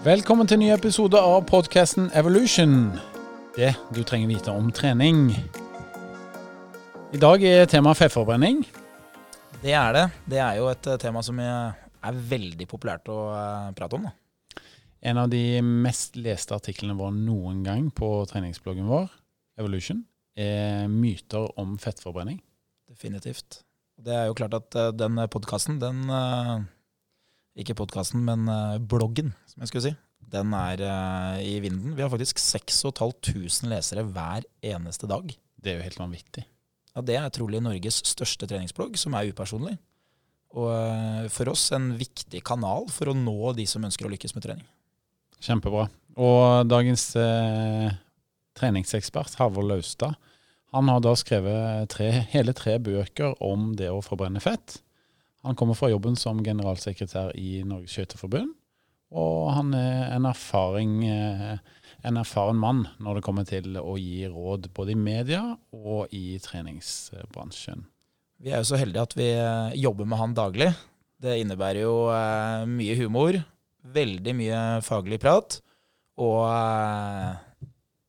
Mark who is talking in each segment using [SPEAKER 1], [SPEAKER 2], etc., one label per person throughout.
[SPEAKER 1] Velkommen til en ny episode av podkasten Evolution. Det du trenger vite om trening. I dag er temaet fettforbrenning.
[SPEAKER 2] Det er det. Det er jo et eh, tema som er veldig populært å eh, prate om. Da.
[SPEAKER 1] En av de mest leste artiklene våre noen gang på treningsbloggen vår, Evolution, er myter om fettforbrenning.
[SPEAKER 2] Definitivt. Det er jo klart at eh, den podkasten, den ikke podkasten, men uh, bloggen, som jeg skulle si. Den er uh, i vinden. Vi har faktisk 6500 lesere hver eneste dag.
[SPEAKER 1] Det er jo helt vanvittig.
[SPEAKER 2] Ja, Det er trolig Norges største treningsblogg, som er upersonlig. Og uh, for oss en viktig kanal for å nå de som ønsker å lykkes med trening.
[SPEAKER 1] Kjempebra. Og dagens treningsekspert, Havre Laustad, han har da skrevet tre, hele tre bøker om det å forbrenne fett. Han kommer fra jobben som generalsekretær i Norges Skøyteforbund. Og han er en, erfaring, eh, en erfaren mann når det kommer til å gi råd både i media og i treningsbransjen.
[SPEAKER 2] Vi er jo så heldige at vi eh, jobber med han daglig. Det innebærer jo eh, mye humor, veldig mye faglig prat. Og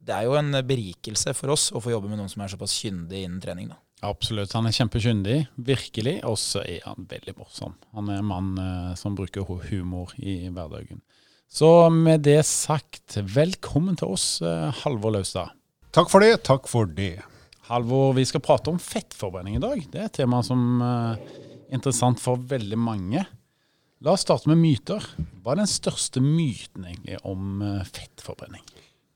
[SPEAKER 2] det er jo en berikelse for oss å få jobbe med noen som er såpass kyndig innen trening. da.
[SPEAKER 1] Absolutt. Han er kjempekyndig, virkelig. Og så er han veldig morsom. Han er en mann eh, som bruker humor i hverdagen. Så med det sagt, velkommen til oss, eh, Halvor Laustad.
[SPEAKER 3] Takk for det. Takk for det.
[SPEAKER 1] Halvor, vi skal prate om fettforbrenning i dag. Det er et tema som eh, er interessant for veldig mange. La oss starte med myter. Hva er den største myten egentlig om eh, fettforbrenning?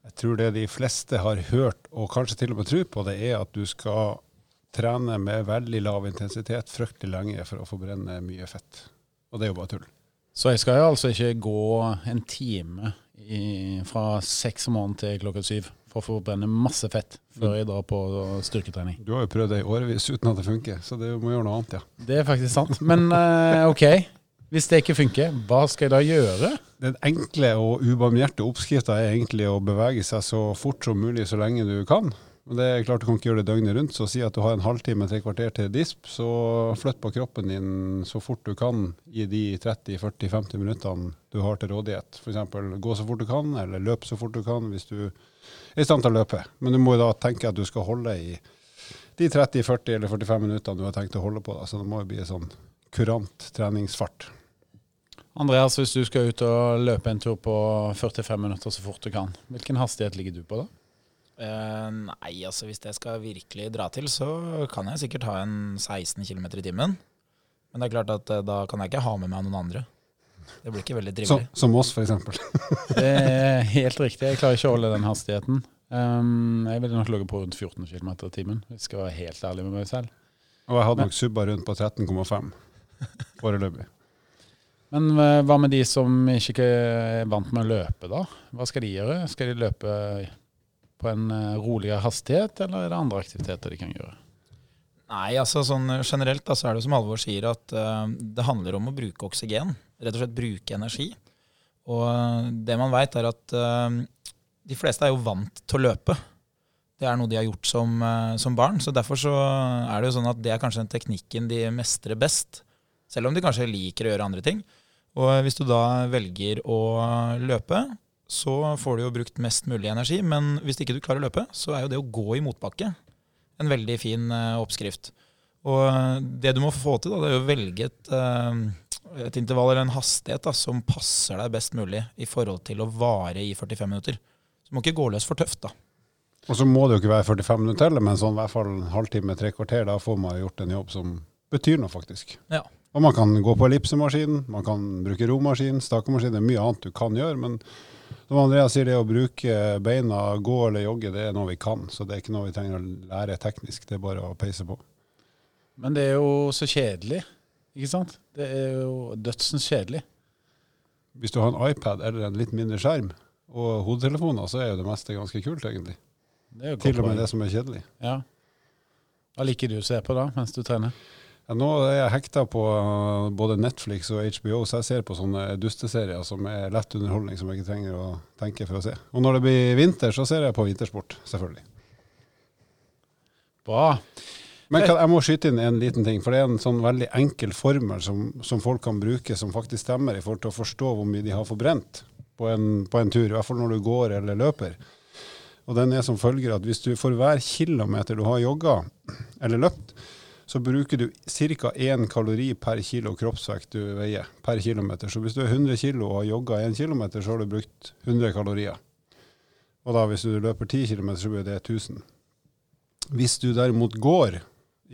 [SPEAKER 3] Jeg tror det de fleste har hørt, og kanskje til og med tror på, det er at du skal trene med veldig lav intensitet fryktelig lenge for å forbrenne mye fett. Og det er jo bare tull.
[SPEAKER 1] Så jeg skal jo altså ikke gå en time i, fra seks om morgenen til klokka syv for å forbrenne masse fett før jeg drar på styrketrening.
[SPEAKER 3] Du har jo prøvd det i årevis uten at det funker, så det må gjøre noe annet, ja.
[SPEAKER 1] Det er faktisk sant. Men uh, OK, hvis det ikke funker, hva skal jeg da gjøre?
[SPEAKER 3] Den enkle og ubarmhjertige oppskrifta er egentlig å bevege seg så fort som mulig så lenge du kan. Men det er klart Du kan ikke gjøre det døgnet rundt, så si at du har en halvtime, tre kvarter til disp, så flytt på kroppen din så fort du kan i de 30-40-50 minuttene du har til rådighet. F.eks. gå så fort du kan, eller løp så fort du kan hvis du er i stand til å løpe. Men du må jo da tenke at du skal holde i de 30-40 eller 45 minuttene du har tenkt å holde på. Da. Så det må jo bli en sånn kurant treningsfart.
[SPEAKER 1] Andreas, hvis du skal ut og løpe en tur på 45 minutter så fort du kan, hvilken hastighet ligger du på da?
[SPEAKER 2] Uh, nei, altså hvis det skal virkelig dra til, så kan jeg sikkert ha en 16 km i timen. Men det er klart at uh, da kan jeg ikke ha med meg noen andre. Det blir ikke veldig trivelig.
[SPEAKER 3] Så, som oss, f.eks.
[SPEAKER 1] det er helt riktig. Jeg klarer ikke å holde den hastigheten. Um, jeg ville nok ligget på rundt 14 km i timen, hvis jeg skal være helt ærlig med meg selv.
[SPEAKER 3] Og jeg hadde nok subba rundt på 13,5 foreløpig.
[SPEAKER 1] Men uh, hva med de som ikke er vant med å løpe, da? Hva skal de gjøre? Skal de løpe på en eh, roligere hastighet, eller er det andre aktiviteter de kan gjøre?
[SPEAKER 2] Nei, altså sånn generelt da, så er det som Alvor sier, at uh, det handler om å bruke oksygen. Rett og slett bruke energi. Og uh, det man veit, er at uh, de fleste er jo vant til å løpe. Det er noe de har gjort som, som, barn. så Derfor så er det jo sånn at det er kanskje den teknikken de mestrer best. Selv om de kanskje liker å gjøre andre ting. Og hvis du da velger å løpe, så får du jo brukt mest mulig energi. Men hvis ikke du klarer å løpe, så er jo det å gå i motbakke en veldig fin uh, oppskrift. Og uh, det du må få til, da, det er å velge et, uh, et intervall eller en hastighet da, som passer deg best mulig i forhold til å vare i 45 minutter. Så du må ikke gå løs for tøft, da.
[SPEAKER 3] Og så må det jo ikke være 45 minutter heller, men sånn i hvert fall en halvtime, tre kvarter. Da får man gjort en jobb som betyr noe, faktisk.
[SPEAKER 2] Ja.
[SPEAKER 3] Og man kan gå på ellipsemaskin, man kan bruke romaskin, stakemaskin. Det er mye annet du kan gjøre. men som Andreas sier, det å bruke beina, gå eller jogge, det er noe vi kan. Så det er ikke noe vi trenger å lære teknisk, det er bare å peise på.
[SPEAKER 1] Men det er jo så kjedelig, ikke sant? Det er jo dødsens kjedelig.
[SPEAKER 3] Hvis du har en iPad eller en litt mindre skjerm og hodetelefoner, så er jo det meste ganske kult, egentlig. Til og med det som er kjedelig.
[SPEAKER 1] Ja. Hva liker du å se på da, mens du trener?
[SPEAKER 3] Nå er jeg hekta på uh, både Netflix og HBO, så jeg ser på sånne dusteserier som er lett underholdning, som jeg ikke trenger å tenke for å se. Og når det blir vinter, så ser jeg på vintersport, selvfølgelig.
[SPEAKER 1] Bra.
[SPEAKER 3] Men jeg må skyte inn en liten ting, for det er en sånn veldig enkel formel som, som, folk kan bruke, som faktisk stemmer i forhold til å forstå hvor mye de har forbrent. på en, på en tur, i hvert fall når du går eller løper. Og den er som følger at hvis du for hver kilometer du har jogga eller løpt, så bruker du ca. 1 kalori per kilo kroppsvekt du veier per kilometer. Så hvis du er 100 kilo og har jogga 1 km, så har du brukt 100 kalorier. Og da hvis du løper 10 km, så blir det 1000. Hvis du derimot går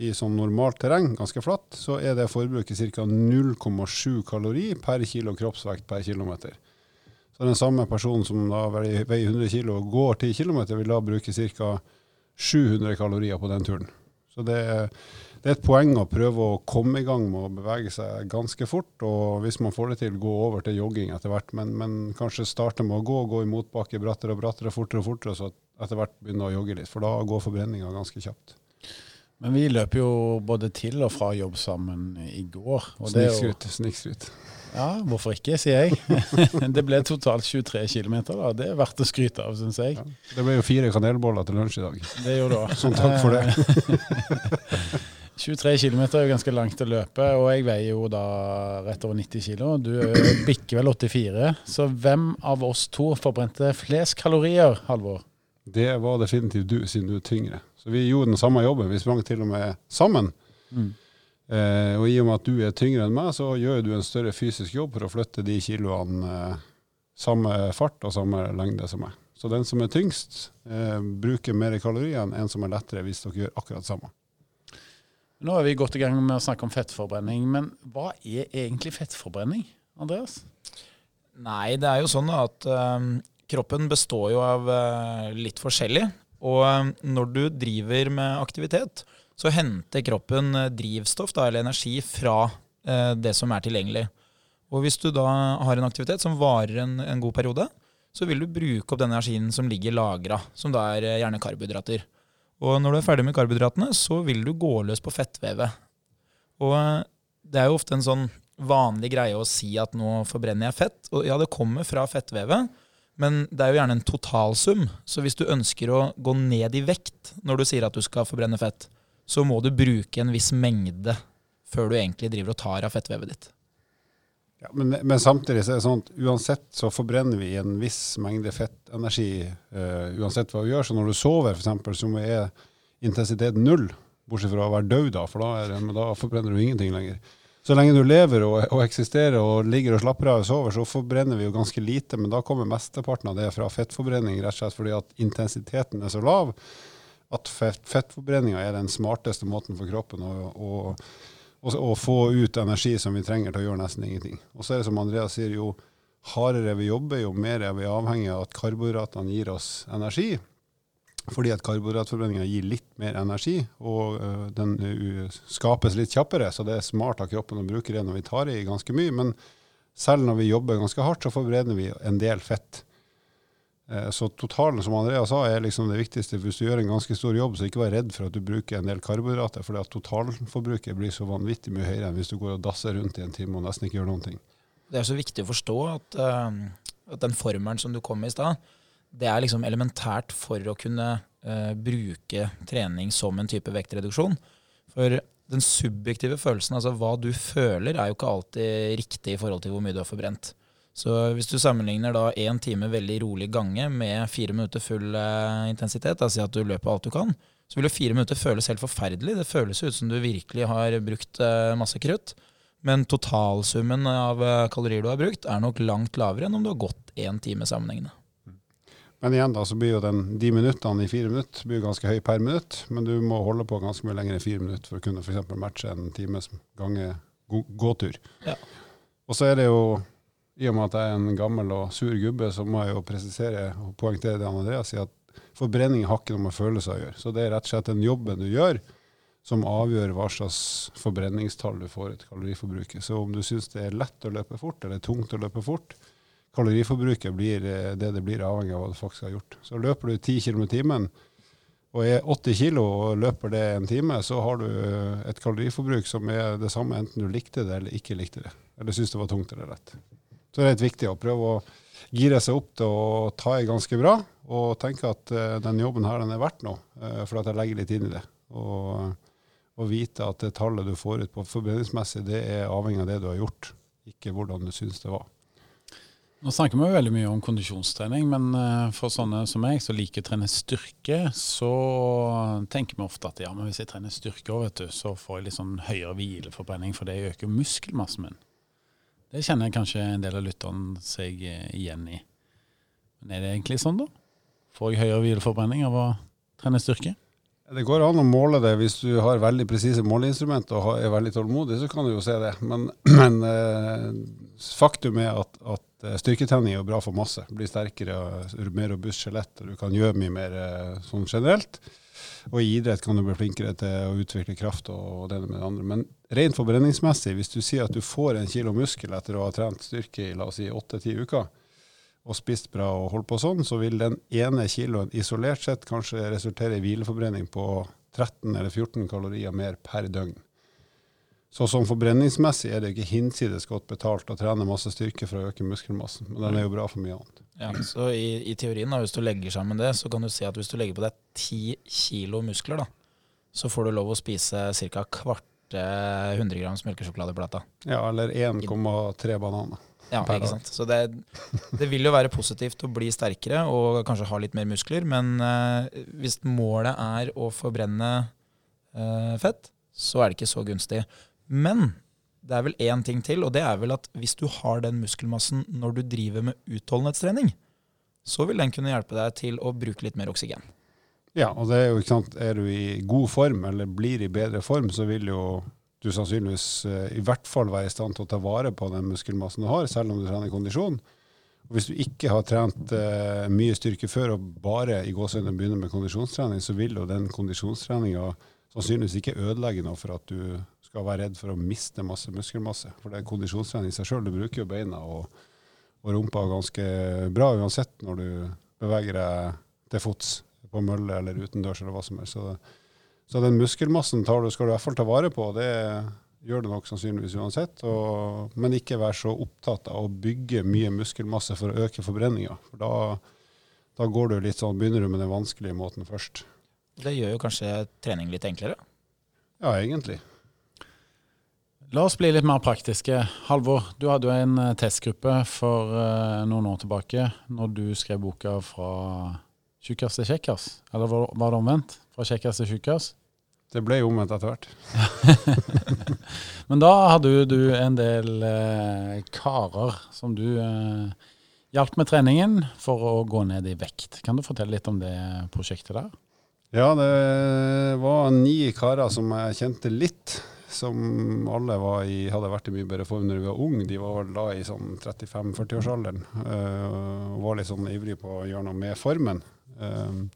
[SPEAKER 3] i sånn normalt terreng, ganske flatt, så er det forbruket ca. 0,7 kalori per kilo kroppsvekt per kilometer. Så den samme personen som da veier 100 kilo og går 10 km, vil da bruke ca. 700 kalorier på den turen. Så det er, det er, et poeng å prøve å komme i gang med å bevege seg ganske fort. Og hvis man får det til, gå over til jogging etter hvert. Men, men kanskje starte med å gå, gå i motbakke brattere og brattere, fortere og fortere, så etter hvert begynne å jogge litt. For da går forbrenninga ganske kjapt.
[SPEAKER 1] Men vi løper jo både til og fra jobb sammen i går.
[SPEAKER 3] Snikskryt. Snikskryt.
[SPEAKER 1] Ja, hvorfor ikke, sier jeg. det ble totalt 23 km. Da. Det er verdt å skryte av, syns jeg. Ja,
[SPEAKER 3] det ble jo fire kanelboller til lunsj i dag.
[SPEAKER 1] Det gjorde det òg.
[SPEAKER 3] Sånn takk for det.
[SPEAKER 1] 23 km er jo ganske langt å løpe, og jeg veier jo da rett over 90 kg. Du bikker vel 84. Så hvem av oss to forbrente flest kalorier, Halvor?
[SPEAKER 3] Det var definitivt du, siden du er tyngre. Så vi gjorde den samme jobben. Vi sprang til og med sammen. Mm. Eh, og i og med at du er tyngre enn meg, så gjør du en større fysisk jobb for å flytte de kiloene eh, samme fart og samme lengde som meg. Så den som er tyngst, eh, bruker mer kalorier enn en som er lettere, hvis dere gjør akkurat samme.
[SPEAKER 1] Nå er vi godt i gang med å snakke om fettforbrenning, men hva er egentlig fettforbrenning, Andreas?
[SPEAKER 2] Nei, det er jo sånn at uh, kroppen består jo av uh, litt forskjellig. Og uh, når du driver med aktivitet, så henter kroppen uh, drivstoff da, eller energi fra uh, det som er tilgjengelig. Og hvis du da har en aktivitet som varer en, en god periode, så vil du bruke opp den energien som ligger lagra, som da er gjerne karbohydrater. Og når du er ferdig med karbohydratene, så vil du gå løs på fettvevet. Og eh, det er jo ofte en sånn vanlig greie å si at nå forbrenner jeg fett. Og ja, det kommer fra fettvevet, men det er jo gjerne en totalsum. Så hvis du ønsker å gå ned i vekt når du sier at du skal forbrenne fett, så må du bruke en viss mengde før du egentlig driver og tar av fettvevet ditt.
[SPEAKER 3] Ja, men, men, samtidig så er det sånn at uansett så forbrenner vi en viss mengde fettenergi uh, uansett hva vi gjør. Så når du sover, f.eks., så er intensiteten null, bortsett fra å være død, da, for da, er, da, forbrenner du ingenting lenger. Så lenge du lever og, og, eksisterer og ligger og slapper av og sover, så forbrenner vi jo ganske lite, men da kommer mesteparten av det fra fettforbrenning, rett og slett fordi at intensiteten er så lav at fett, fettforbrenninga er den smarteste måten for kroppen å, å, å, få ut energi som vi trenger til å gjøre nesten ingenting. Og så er det som Andreas sier, jo hardere vi jobber, jo mer er vi avhengig av at karbohydratene gir oss energi. Fordi at karbohydratforbrenninga gir litt mer energi, og uh, den uh, skapes litt kjappere. Så det er smart av kroppen å bruke det når vi tar i ganske mye. Men selv når vi jobber ganske hardt, så forbereder vi en del fett. Eh, så totalen, som Andrea sa, er liksom det viktigste. Hvis du gjør en ganske stor jobb, så ikke vær redd for at du bruker en del karbohydrater, for totalforbruket blir så vanvittig mye høyere enn hvis du går og dasser rundt i en time og nesten ikke gjør noen ting.
[SPEAKER 2] Det er så viktig å forstå at, uh, at den formelen som du kom med i stad, det er liksom elementært for å kunne uh, bruke trening som en type vektreduksjon. For den subjektive følelsen, altså hva du føler, er jo ikke alltid riktig i forhold til hvor mye du har forbrent. Så hvis du sammenligner da én time veldig rolig gange med fire minutter full eh, intensitet, da si at du løper alt du kan, så vil jo fire minutter føles helt forferdelig. Det føles ut som du virkelig har brukt eh, masse krutt. Men totalsummen av eh, kalorier du har brukt, er nok langt lavere enn om du har gått én time sammenhengende.
[SPEAKER 3] Men igjen da, så blir jo den, de minuttene i fire minutter blir ganske høy per minutt, men du må holde på ganske mye lenger enn fire minutter for å kunne f.eks. matche en times gange gåtur. Ja. Og så er det jo i og med at jeg er en gammel og sur gubbe, så må jeg jo presisere og poengtere det Andreas sier, at forbrenning har ikke noe med følelser å gjøre. Så det er rett og slett den jobben du gjør, som avgjør hva slags forbrenningstall du får et kaloriforbruket. Så om du syns det er lett å løpe fort eller tungt å løpe fort, kaloriforbruket blir eh, det det blir avhengig av hva du faktisk har gjort. Så løper du 10 km i timen og er 80 kg og løper det en time, så har du eh, et kaloriforbruk som er det samme enten du likte det eller ikke likte det. Eller syns det var tungt eller lett. Så det er litt viktig å prøve å gire seg opp til å ta i ganske bra, og tenke at uh, den jobben her den er verdt noe, uh, for at jeg legger litt inn i det. Og, og, vite at det tallet du får ut på forbrenningsmessig, det er avhengig av det du har gjort, ikke hvordan du syns det var.
[SPEAKER 1] Nå snakker vi veldig mye om kondisjonstrening, men eh, for sånne som meg som liker å trene styrke, så tenker vi ofte at ja, men hvis jeg trener styrke vet så får jeg litt sånn høyere hvileforbrenning, for det øker muskelmassen min. Det kjenner kanskje en del av lytterne seg eh, igjen i. Men er det egentlig sånn, da? Får jeg høyere hvileforbrenning av å trene styrke?
[SPEAKER 3] Det går an å måle det hvis du har veldig presise måleinstrumenter og er veldig tålmodig, så kan du jo se det. Men, men eh, faktum er at, at eh, styrketrening er bra for masse. Blir sterkere, mer robust skjelett, og du kan gjøre mye mer sånn generelt. Og i idrett kan du bli flinkere til å utvikle kraft og det med det andre. Men rent forbrenningsmessig, hvis du sier at du får en kilo muskel etter å ha trent styrke i la oss si åtte-ti uker, og spist bra og holdt på sånn, så vil den ene kiloen isolert sett kanskje resultere i hvileforbrenning på 13 eller 14 kalorier mer per døgn. Så som forbrenningsmessig er det ikke hinsides godt betalt å trene masse styrke for å øke muskelmassen, men den er jo bra for mye annet.
[SPEAKER 2] Ja, så i, i teorien, da, hvis du legger sammen det, så kan du si at hvis du legger på deg 10 kilo muskler, da, så får du lov å spise ca. kvarte 100 grams melkesjokoladeplata.
[SPEAKER 3] Ja, eller 1,3 bananer.
[SPEAKER 2] Ja, ikke sant. Så det, det, vil jo være positivt å bli sterkere og kanskje ha litt mer muskler, men uh, hvis målet er å forbrenne uh, fett, så er det ikke så gunstig. Men det er vel én ting til, og det er vel at hvis du har den muskelmassen når du driver med utholdenhetstrening, så vil den kunne hjelpe deg til å bruke litt mer oksygen.
[SPEAKER 3] Ja, og det er jo ikke sant, er du i god form eller blir i bedre form, så vil jo du sannsynligvis uh, i hvert fall være i stand til å ta vare på den muskelmassen du har, selv om du trener kondisjon. Og hvis du ikke har trent uh, mye styrke før og bare i gåsehudene begynner med kondisjonstrening, så vil jo den kondisjonstreninga sannsynligvis ikke ødelegge noe for at du skal være redd for å miste masse muskelmasse. For det er kondisjonstrening i seg sjøl. Du bruker jo beina og, og, rumpa ganske bra uansett når du beveger deg til fots på mølle eller utendørs eller hva som helst. Så så den muskelmassen tar du, skal du i hvert fall ta vare på. Det gjør du nok sannsynligvis uansett. Og, men ikke være så opptatt av å bygge mye muskelmasse for å øke forbrenninga. For da, da går du litt sånn, begynner du med den vanskelige måten først.
[SPEAKER 2] Det gjør jo kanskje trening litt enklere?
[SPEAKER 3] Ja, egentlig.
[SPEAKER 1] La oss bli litt mer praktiske. Halvor, du hadde jo en eh, testgruppe for uh, noen år tilbake når du skrev boka fra tjukkas til kjekkas. Eller var, var det omvendt? Fra kjekkas til tjukkas?
[SPEAKER 3] Det ble jo omvendt etter hvert.
[SPEAKER 1] Men da hadde du en del eh, karer som du eh, hjalp med treningen for å gå ned i vekt. Kan du fortelle litt om det prosjektet der?
[SPEAKER 3] Ja, det var ni karer som jeg kjente litt. Som alle i, hadde vært i mye bedre form når de var unge. De var da i sånn 35-40-årsalderen. Uh, og var litt sånn ivrig på å gjøre noe med formen. Uh,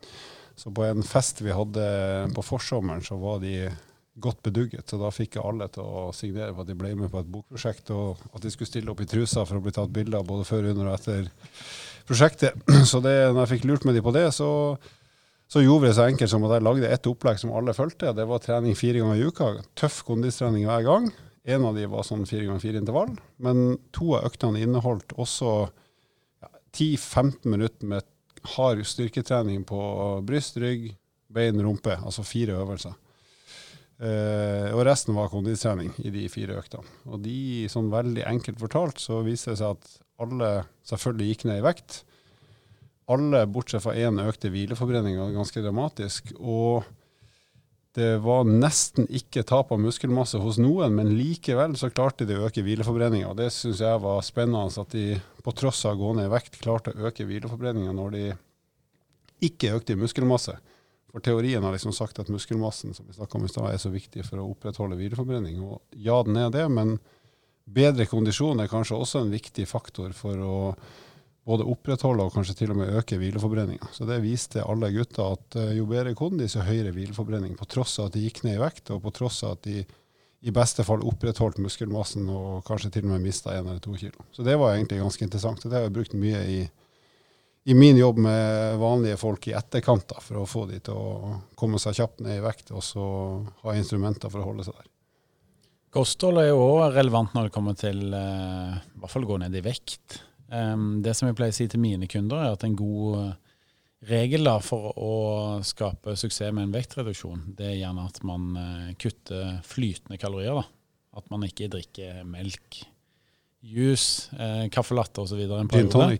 [SPEAKER 3] så på en fest vi hadde på forsommeren, så var de godt bedugget. Så da fikk jeg alle til å signere på at de ble med på et bokprosjekt, og at de skulle stille opp i trusa for å bli tatt bilder både før, under og etter prosjektet. Så det, når jeg fikk lurt med de på det, så, så gjorde vi det så enkelt som at jeg lagde et opplegg som alle fulgte. Det var trening fire ganger i uka. Tøff kondistrening hver gang. En av de var sånn fire ganger fire intervall. Men to av øktene inneholdt også ja, 10-15 minutter med hard styrketrening på bryst, rygg, bein, rumpe. Altså fire øvelser. Eh, og resten var kondistrening i de fire øktene. Og de, sånn veldig enkelt fortalt, så viser det seg at alle selvfølgelig gikk ned i vekt. Alle, bortsett fra én, økte hvileforbrenninga ganske dramatisk. Og det var nesten ikke tap av muskelmasse hos noen, men likevel så klarte de å øke hvileforbrenninga. Det syns jeg var spennende, at de på tross av å gå ned i vekt klarte å øke hvileforbrenninga når de ikke økte i muskelmasse. For teorien har liksom sagt at muskelmassen som vi om i sted, er så viktig for å opprettholde hvileforbrenning. Og ja, den er det, men bedre kondisjon er kanskje også en viktig faktor for å både opprettholde og kanskje til og med øke hvileforbrenninga. Så det viste alle gutta at uh, jo bedre kondis, jo høyere hvileforbrenning. På tross av at de gikk ned i vekt, og på tross av at de i beste fall opprettholdt muskelmassen og kanskje til og med mista én eller to kilo. Så det var egentlig ganske interessant. og Det har jeg brukt mye i, i min jobb med vanlige folk i etterkant, da, for å få de til å komme seg kjapt ned i vekt, og så ha instrumenter for å holde seg der.
[SPEAKER 1] Kosthold er jo òg relevant når det kommer til uh, i hvert fall gå ned i vekt. Um, det som jeg pleier å si til mine kunder, er at en god eh, regel da, for å skape suksess med en vektreduksjon, det er gjerne at man uh, kutter flytende kalorier. Da. At man ikke drikker melk juice, eh, kaffe latte osv. en periode.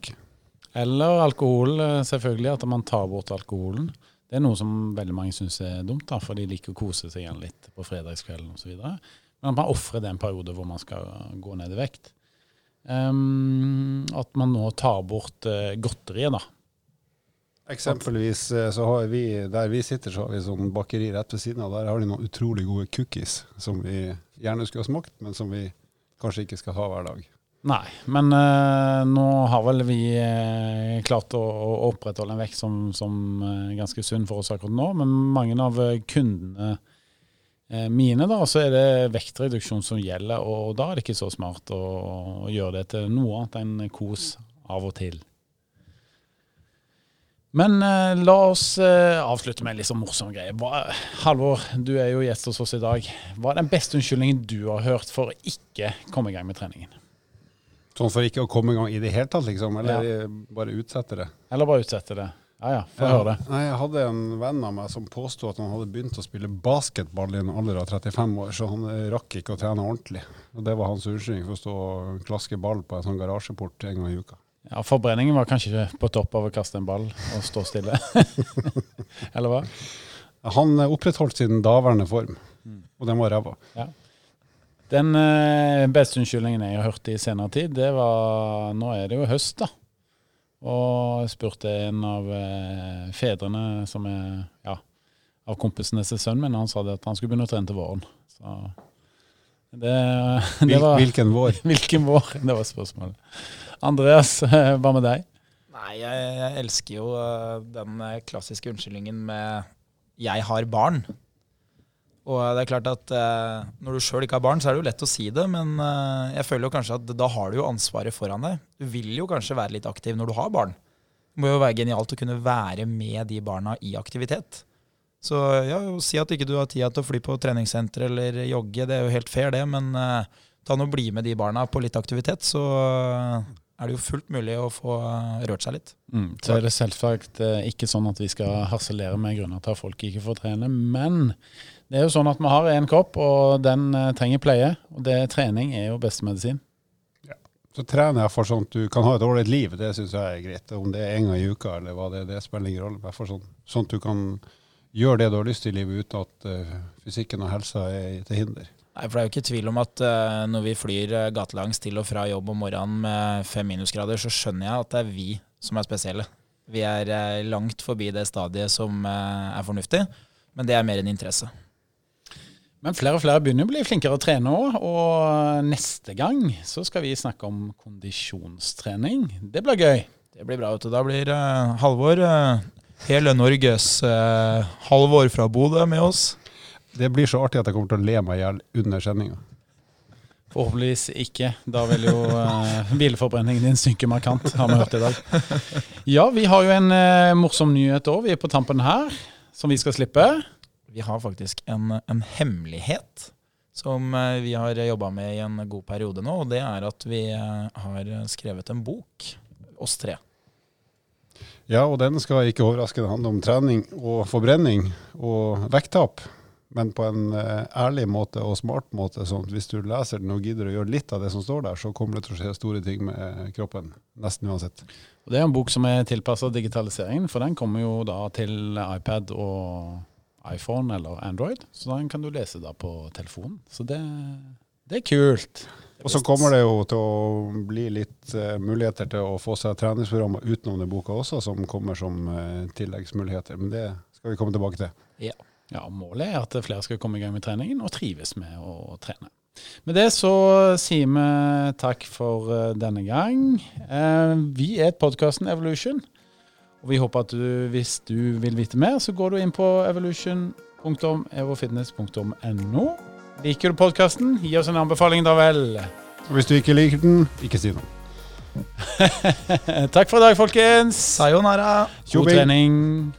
[SPEAKER 1] Eller alkohol, eh, selvfølgelig. At man tar bort alkoholen. Det er noe som veldig mange syns er dumt, da, for de liker å kose seg igjen litt på fredagskvelden osv. Men at man ofrer det en periode hvor man skal gå ned i vekt. Ehm, at man nå tar bort uh, godteriet, da.
[SPEAKER 3] Eksempelvis eh, så har vi, der vi sitter, så har vi sånn bakeri rett ved siden av. Der har de noen utrolig gode cookies som vi gjerne skulle ha smakt, men som vi kanskje ikke skal ha hver dag.
[SPEAKER 1] Nei, men uh, nå har vel vi uh, klart å, å opprettholde en vekt som, som uh, ganske sunn for oss akkurat nå. Men mange av kundene mine, da, så er det vektreduksjon som gjelder. Og da er det ikke så smart å, å gjøre det til noe annet enn kos av og til. Men eh, la oss eh, avslutte med en litt sånn morsom greie. Hva, Halvor, du er jo gjest hos oss i dag. Hva er den beste unnskyldningen du har hørt for å ikke komme i gang med treningen?
[SPEAKER 3] Sånn for ikke å komme i gang i det hele tatt, liksom? Eller bare utsette det?
[SPEAKER 1] Eller bare utsette det. Ja ja, få høre det.
[SPEAKER 3] Nei, Jeg hadde en venn av meg som påsto at han hadde begynt å spille basketball i en alder av 35 år, så han eh, rakk ikke å trene ordentlig. Og Det var hans unnskyldning for å stå og klaske ball på en sånn garasjeport en gang i uka.
[SPEAKER 1] Ja, Forbrenningen var kanskje ikke på topp av å kaste en ball og stå stille. Eller hva?
[SPEAKER 3] Han eh, opprettholdt sin daværende form, og den var ræva.
[SPEAKER 1] Den eh, beste unnskyldningen jeg har hørt i senere tid, det var Nå er det jo høst, da. Og spurte en av eh, fedrene som er ja, av kompisene til sønnen min, han sa det at han skulle begynne å trene til våren. Så det, det var
[SPEAKER 3] hvilken vår?
[SPEAKER 1] Hvilken vår? Det var spørsmålet. Andreas, eh, hva med deg?
[SPEAKER 2] Nei, jeg, jeg elsker jo eh, den eh, klassiske unnskyldningen med 'jeg har barn'. Og det er klart at eh, når du sjøl ikke har barn, så er det jo lett å si det, men eh, jeg føler jo kanskje at da har du jo ansvaret foran deg. Du vil jo kanskje være litt aktiv når du har barn. Det må jo være genialt å kunne være med de barna i aktivitet. Så ja, si at ikke du har tida til å fly på treningssenter eller jogge, det er jo helt fair det, men eh, ta nå bli med de barna på litt aktivitet, så eh, er det jo fullt mulig å få eh, rørt seg litt.
[SPEAKER 1] Mm, så er det selvsagt eh, ikke sånn at vi skal harselere med grunner til at folk ikke får trene, men det er jo sånn at vi har én kropp, og den eh, trenger pleie. Og det trening er jo beste medisin.
[SPEAKER 3] Så trener jeg for sånn at du kan ha et ålreit liv, det syns jeg er greit. Om det er en gang i uka eller hva det er, det spiller ingen rolle. Hvert fall sånn, sånn at du kan gjøre det du har lyst til i livet uten at uh, fysikken og helsa er til hinder.
[SPEAKER 2] Nei, for Det er jo ikke tvil om at uh, når vi flyr uh, gatelangs til og fra jobb om morgenen med fem minusgrader, så skjønner jeg at det er vi som er spesielle. Vi er langt forbi det stadiet som er fornuftig, men det er mer en interesse.
[SPEAKER 1] Men flere og flere begynner å bli flinkere å trene òg, og neste gang så skal vi snakke om kondisjonstrening. Det blir gøy.
[SPEAKER 2] Det blir bra. vet du. Da blir uh, Halvor, uh, hele Norges uh, Halvor fra Bodø, med oss.
[SPEAKER 3] Det blir så artig at jeg kommer til å le meg i hjel under sendinga.
[SPEAKER 1] Forhåpentligvis ikke. Da vil jo uh, bilforbrenningen din synke markant, har vi hørt i dag. Ja, vi har jo en uh, morsom nyhet òg, vi er på tampen her, som vi skal slippe.
[SPEAKER 2] Vi har faktisk en, en hemmelighet som eh, vi har jobba med i en god periode nå, og det er at vi eh, har skrevet en bok, oss tre.
[SPEAKER 3] Ja, og den skal ikke overraskende handle om trening og forbrenning og vekttap, men på en eh, ærlig måte og smart måte. sånn at hvis du leser den og gidder å gjøre litt av det som står der, så kommer det til å skje store ting med kroppen. Nesten uansett.
[SPEAKER 1] Og Det er en bok som er tilpassa digitaliseringen, for den kommer jo da til iPad og iPhone eller Android. Så den kan du lese da på telefonen. Så det, det er kult.
[SPEAKER 3] Og så kommer det jo til å bli litt uh, muligheter til å få seg treningsprogrammer utenom den boka også, som kommer som uh, tilleggsmuligheter. Men det skal vi komme tilbake til.
[SPEAKER 1] Ja, Målet er at flere skal komme i gang med treningen og trives med å trene. Med det så sier vi takk for uh, denne gang. Vi er podkasten Evolution. Og vi håper at du, hvis du vil vite mer, så går du inn på evolution.evofitness.no. Liker du podkasten, gi oss en anbefaling, da vel.
[SPEAKER 3] Og hvis du ikke liker den, ikke si noe.
[SPEAKER 1] Takk for i dag, folkens.
[SPEAKER 2] Sayonara!
[SPEAKER 1] God trening.